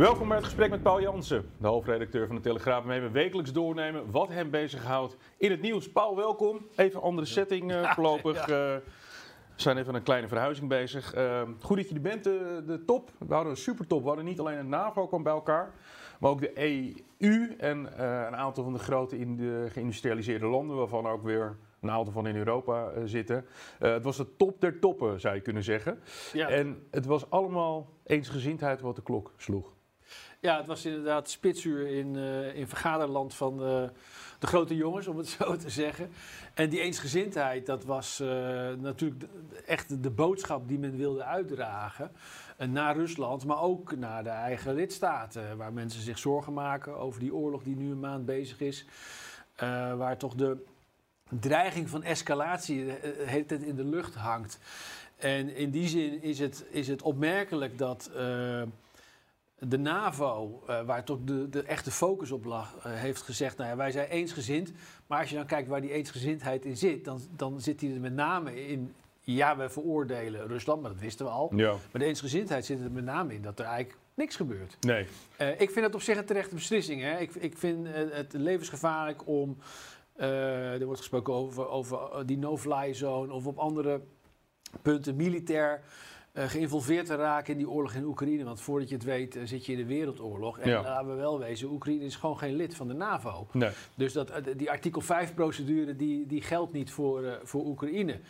Welkom bij het gesprek met Paul Jansen, de hoofdredacteur van de Telegraaf, waarmee we wekelijks doornemen wat hem bezighoudt in het nieuws. Paul, welkom. Even andere setting uh, voorlopig. Eh, we zijn even een kleine verhuizing bezig. Uh, goed dat je er bent, de, de top. We hadden een supertop. We hadden niet alleen het NAVO kwam bij elkaar, maar ook de EU en een aantal van de grote in de geïndustrialiseerde landen, waarvan ook weer een aantal van in Europa zitten. het was de top der toppen, zou je kunnen zeggen. Ja. En het was allemaal eensgezindheid wat de klok sloeg. Ja, het was inderdaad spitsuur in, uh, in vergaderland van de, de, grote jongens, om het zo te zeggen. En die eensgezindheid, dat was uh, natuurlijk echt de boodschap die men wilde uitdragen. Naar Rusland, maar ook naar de eigen lidstaten. Waar mensen zich zorgen maken over die oorlog die nu een maand bezig is. waar toch de dreiging van escalatie het in de lucht hangt. En in die zin is het, is het opmerkelijk dat de NAVO, uh, waar toch de, de echte focus op lag, uh, heeft gezegd: nou ja, wij zijn eensgezind. Maar als je dan kijkt waar die eensgezindheid in zit, dan, dan zit die er met name in. Ja, we veroordelen Rusland, maar dat wisten we al. Ja. Maar de eensgezindheid zit er met name in dat er eigenlijk niks gebeurt. Nee. Uh, ik vind het op zich een terechte beslissing. Hè. Ik, ik vind het levensgevaarlijk om. er wordt gesproken over, over die no-fly zone of op andere punten militair uh, geïnvolveerd te raken in die oorlog in Oekraïne. Want voordat je het weet uh, zit je in de wereldoorlog. En laten we wel wezen, Oekraïne is gewoon geen lid van de NAVO. Nee. Dus dat, eh, die artikel 5-procedure die, die geldt niet voor, voor Oekraïne.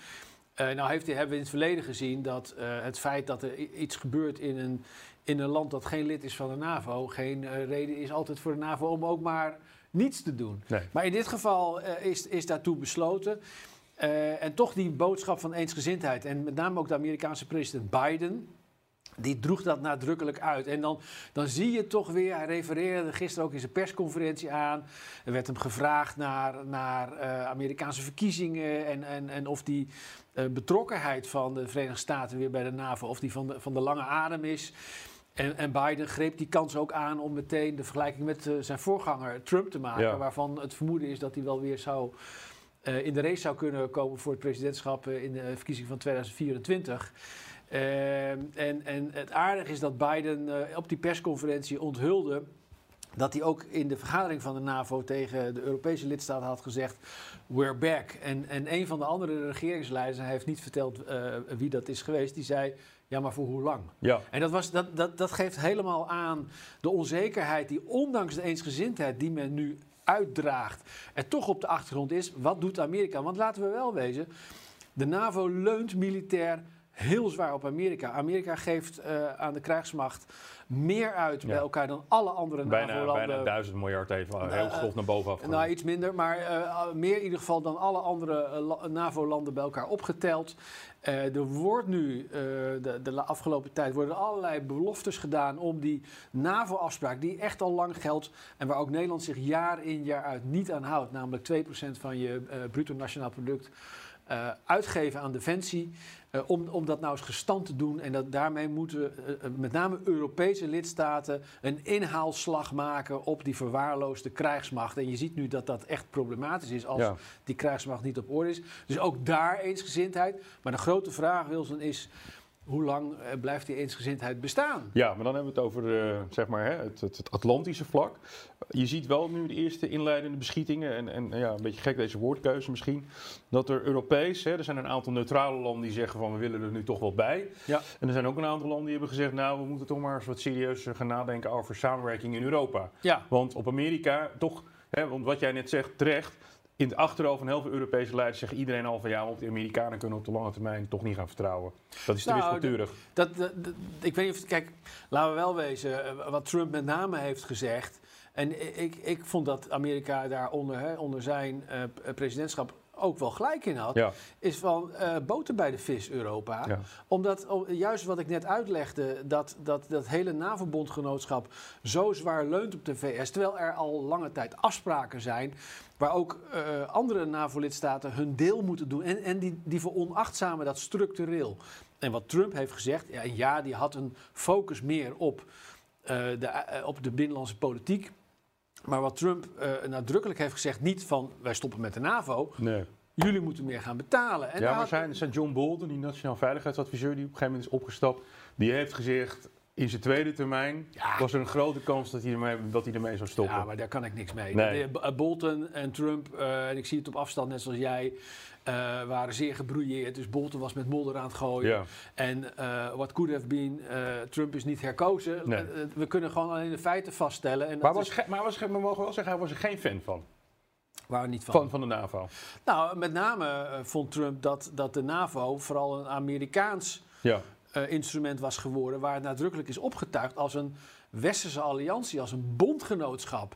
nou heeft, hebben we in het verleden gezien dat het feit dat er iets gebeurt in een, in een land dat geen lid is van de NAVO... geen reden is altijd voor de NAVO om ook maar niets te doen. Nee. Maar in dit geval is, is daartoe besloten... Uh, en toch die boodschap van eensgezindheid. En met name ook de Amerikaanse president Biden. Die droeg dat nadrukkelijk uit. En dan, dan zie je toch weer, hij refereerde gisteren ook in zijn persconferentie aan. Er werd hem gevraagd naar, naar uh, Amerikaanse verkiezingen. En, en, en of die uh, betrokkenheid van de Verenigde Staten weer bij de NAVO, of die van de, van de lange adem is. En, en, Biden greep die kans ook aan om meteen de vergelijking met uh, zijn voorganger Trump te maken. Ja. Waarvan het vermoeden is dat hij wel weer zou uh, in de race zou kunnen komen voor het presidentschap uh, in de verkiezing van 2024. Uh, en, en het aardige is dat Biden op die persconferentie onthulde dat hij ook in de vergadering van de NAVO tegen de Europese lidstaten had gezegd: We're back. En, en een van de andere regeringsleiders, hij heeft niet verteld wie dat is geweest, die zei: ja, maar voor hoe lang? Ja. En dat, was, dat, dat, dat geeft helemaal aan de onzekerheid die, ondanks de eensgezindheid die men nu uitdraagt. En toch op de achtergrond is, wat doet Amerika? Want laten we wel wezen, de NAVO leunt militair heel zwaar op Amerika. Amerika geeft uh, aan de krijgsmacht meer uit bij elkaar dan alle andere NAVO-landen. Bijna duizend miljard even, uh, heel grof naar boven af. Nou, iets minder, maar uh, meer in ieder geval dan alle andere NAVO-landen bij elkaar opgeteld. Er wordt nu, de, de, afgelopen tijd, worden allerlei beloftes gedaan om die NAVO-afspraak, die echt al lang geldt en waar ook Nederland zich jaar in jaar uit niet aan houdt, namelijk 2% van je bruto nationaal product uh, uitgeven aan defensie. Uh, om, om dat nou eens gestand te doen. En dat, daarmee moeten uh, met name Europese lidstaten een inhaalslag maken op die verwaarloosde krijgsmacht. En je ziet nu dat dat echt problematisch is als die krijgsmacht niet op orde is. Dus ook daar eensgezindheid. Maar de grote vraag, Wilson, is hoe lang eh, blijft die eensgezindheid bestaan? Ja, maar dan hebben we het over uh, zeg maar, hè, het, het, Atlantische vlak. Je ziet wel nu de eerste inleidende beschietingen, en, en ja, een beetje gek deze woordkeuze misschien, dat er Europees, hè, er zijn een aantal neutrale landen die zeggen van we willen er nu toch wel bij. Ja. En er zijn ook een aantal landen die hebben gezegd, nou we moeten toch maar eens wat serieuzer gaan nadenken over samenwerking in Europa. Ja. Want op Amerika toch, hè, want wat jij net zegt, terecht, in het achterhoofd van heel veel Europese leiders zeggen iedereen al van ja, op de Amerikanen kunnen op de lange termijn toch niet gaan vertrouwen. Dat is te nou, wispelturig. Dat, dat, ik weet niet of, kijk, laten we wel wezen, eh, wat Trump met name heeft gezegd. En ik, ik vond dat Amerika daar onder, hè, onder zijn uh, presidentschap ook wel gelijk in had, Ja. is van eh, boter bij de vis Europa. Ja. Omdat, juist wat ik net uitlegde, dat dat, dat hele NAVO-bondgenootschap zo zwaar leunt op de VS, terwijl er al lange tijd afspraken zijn waar ook eh, andere NAVO-lidstaten hun deel moeten doen. En, en die, die veronachtzamen dat structureel. En wat Trump heeft gezegd, ja, die had een focus meer op, eh, de, op de binnenlandse politiek. Maar wat Trump eh, nadrukkelijk heeft gezegd, niet van wij stoppen met de NAVO, Nee. jullie moeten meer gaan betalen. En ja, maar zijn, zijn John Bolton, die nationaal veiligheidsadviseur die op een gegeven moment is opgestapt, die heeft gezegd in zijn tweede termijn Ja. was er een grote kans dat hij ermee, dat hij ermee zou stoppen. Ja, maar daar kan ik niks mee. Nee. Bolton en Trump, eh, en ik zie het op afstand net zoals jij, eh, waren zeer gebrouilleerd. Dus Bolton was met modder aan het gooien. Ja. En eh wat could have been, eh, Trump is niet herkozen. Nee. We kunnen gewoon alleen de feiten vaststellen. En Maar, was is maar was, we mogen wel zeggen, hij was er geen fan van, waar niet van. van, van de NAVO. Nou, met name vond Trump dat, dat de NAVO vooral een Amerikaans Ja. instrument was geworden, waar het nadrukkelijk is opgetuigd als een westerse alliantie, als een bondgenootschap.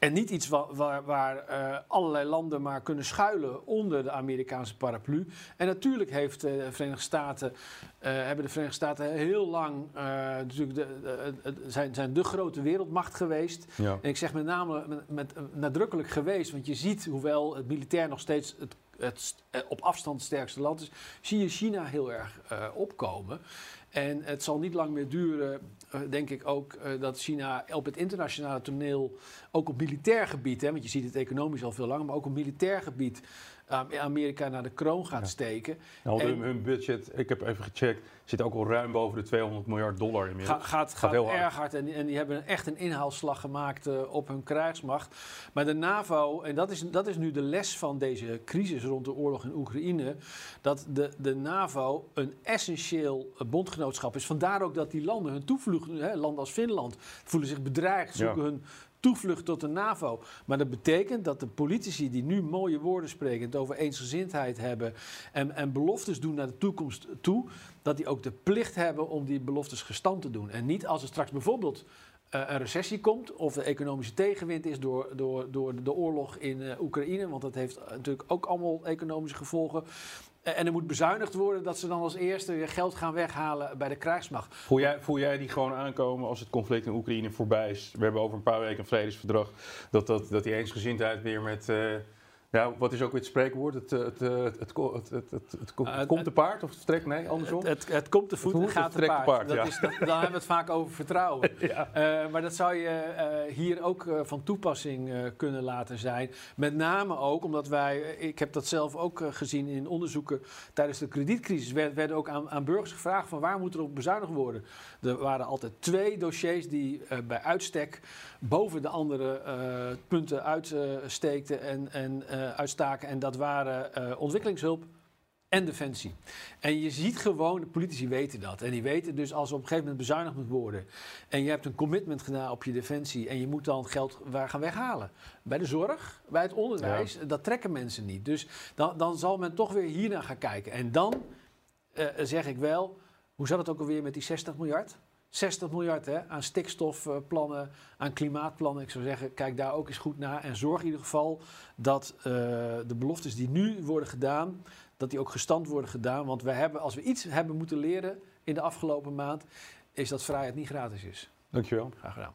En niet iets wa- waar, waar eh, allerlei landen maar kunnen schuilen onder de Amerikaanse paraplu. En natuurlijk heeft, eh, de Verenigde Staten, eh, hebben de Verenigde Staten heel lang eh, natuurlijk de, de- de- zijn, zijn de grote wereldmacht geweest. Ja. En ik zeg met name met, met, nadrukkelijk geweest, want je ziet hoewel het militair nog steeds het, het op afstand sterkste land is, zie je China heel erg opkomen. En het zal niet lang meer duren, eh, denk ik ook, eh, dat China op het internationale toneel, ook op militair gebied, hè, want je ziet het economisch al veel langer, maar ook op militair gebied, Amerika naar de kroon gaat Ja. steken. Nou, En- hun, hun budget, ik heb even gecheckt, zit ook al ruim boven de 200 miljard dollar Ga, inmiddels. gaat, gaat heel erg hard en, en die hebben echt een inhaalslag gemaakt eh, op hun krijgsmacht. Maar de NAVO, en dat is, dat is nu de les van deze crisis rond de oorlog in Oekraïne, dat de, de NAVO een essentieel eh, bondgenootschap is. Vandaar ook dat die landen hun toevlucht, hè, landen als Finland, voelen zich bedreigd, Ja. zoeken hun toevlucht tot de NAVO. Maar dat betekent dat de politici die nu mooie woorden spreken, het over eensgezindheid hebben en, en beloftes doen naar de toekomst toe, dat die ook de plicht hebben om die beloftes gestand te doen. En niet als er straks bijvoorbeeld eh, een recessie komt of de economische tegenwind is door, door, door de oorlog in eh, Oekraïne, want dat heeft eh, natuurlijk ook allemaal economische gevolgen. En er moet bezuinigd worden dat ze dan als eerste geld gaan weghalen bij de krijgsmacht. Voel jij, jij die gewoon aankomen als het conflict in Oekraïne voorbij is? We hebben over een paar weken een vredesverdrag. Dat, dat, dat die eensgezindheid weer met. eh, ja, wat is ook weer het spreekwoord? Het, eh, het, eh, het, het, Eh, het komt te paard of het vertrekt? Nee, andersom? Het, komt te voet Het en gaat te trekt paard. dat is, dat, dan hebben we het vaak over vertrouwen. maar dat zou je hier ook van toepassing kunnen laten zijn. Met name ook omdat wij, ik heb dat zelf ook gezien in onderzoeken tijdens de kredietcrisis, werd, werden ook aan, aan burgers gevraagd van waar moet er op bezuinigd worden. Er waren altijd twee dossiers die bij uitstek boven de andere punten uitsteekten en, en uitstaken. En dat waren eh, ontwikkelingshulp en defensie. En je ziet gewoon, de politici weten dat. En die weten dus als er op een gegeven moment bezuinigd moet worden. En je hebt een commitment gedaan op je defensie. En je moet dan geld waar gaan weghalen. Bij de zorg, bij het onderwijs. Dat trekken mensen niet. Dus dan, dan zal men toch weer hiernaar gaan kijken. En dan eh, zeg ik wel, hoe zat het ook alweer met die 60 miljard? 60 miljard hè, aan stikstofplannen, aan klimaatplannen. Ik zou zeggen, kijk daar ook eens goed naar. En zorg in ieder geval dat eh, de beloftes die nu worden gedaan, dat die ook gestand worden gedaan. Want we hebben, als we iets hebben moeten leren in de afgelopen maand, is dat vrijheid niet gratis is. Dankjewel. Graag gedaan.